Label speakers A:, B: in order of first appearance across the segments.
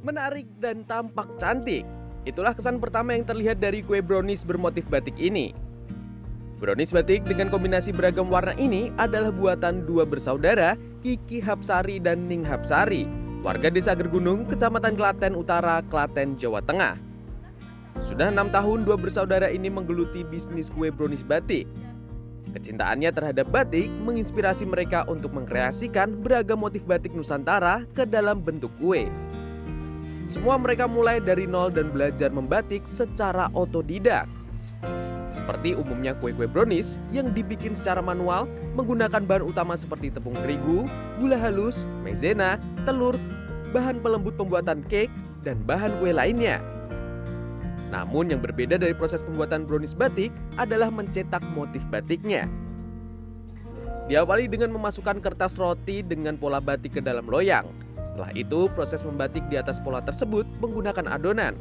A: menarik dan tampak cantik. Itulah kesan pertama yang terlihat dari kue brownies bermotif batik ini. Brownies batik dengan kombinasi beragam warna ini adalah buatan dua bersaudara, Kiki Hapsari dan Ning Hapsari, warga desa Gergunung, Kecamatan Klaten Utara, Klaten, Jawa Tengah. Sudah enam tahun dua bersaudara ini menggeluti bisnis kue brownies batik. Kecintaannya terhadap batik menginspirasi mereka untuk mengkreasikan beragam motif batik Nusantara ke dalam bentuk kue. Semua mereka mulai dari nol dan belajar membatik secara otodidak. Seperti umumnya kue-kue brownies yang dibikin secara manual menggunakan bahan utama seperti tepung terigu, gula halus, maizena, telur, bahan pelembut pembuatan cake, dan bahan kue lainnya. Namun yang berbeda dari proses pembuatan brownies batik adalah mencetak motif batiknya. Diawali dengan memasukkan kertas roti dengan pola batik ke dalam loyang. Setelah itu, proses membatik di atas pola tersebut menggunakan adonan.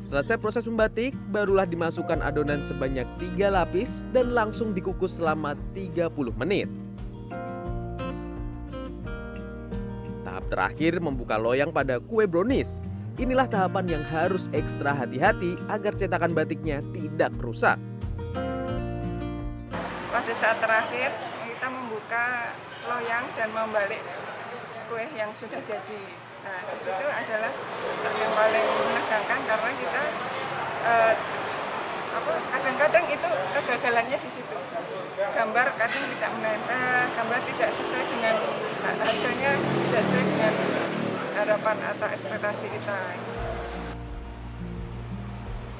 A: Selesai proses membatik, barulah dimasukkan adonan sebanyak tiga lapis dan langsung dikukus selama 30 menit. Tahap terakhir membuka loyang pada kue brownies. Inilah tahapan yang harus ekstra hati-hati agar cetakan batiknya tidak rusak.
B: Pada saat terakhir kita membuka loyang dan membalik kue yang sudah jadi. Nah, di situ adalah yang paling menegangkan karena kita eh, kadang-kadang itu kegagalannya di situ. Gambar kadang tidak menempel, gambar tidak sesuai dengan hasilnya tidak sesuai dengan harapan atau ekspektasi kita.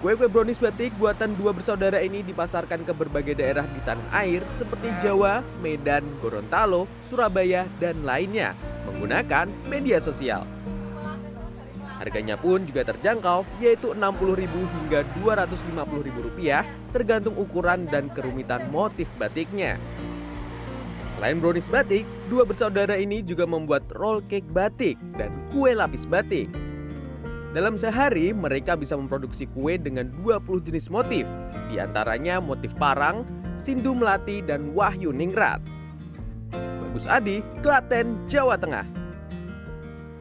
A: Kue-kue brownies batik buatan dua bersaudara ini dipasarkan ke berbagai daerah di tanah air seperti Jawa, Medan, Gorontalo, Surabaya, dan lainnya menggunakan media sosial. Harganya pun juga terjangkau yaitu Rp60.000 hingga Rp250.000 tergantung ukuran dan kerumitan motif batiknya. Selain brownies batik, dua bersaudara ini juga membuat roll cake batik dan kue lapis batik. Dalam sehari, mereka bisa memproduksi kue dengan 20 jenis motif, di antaranya motif parang, sindu melati, dan wahyu ningrat. Bagus Adi, Klaten, Jawa Tengah.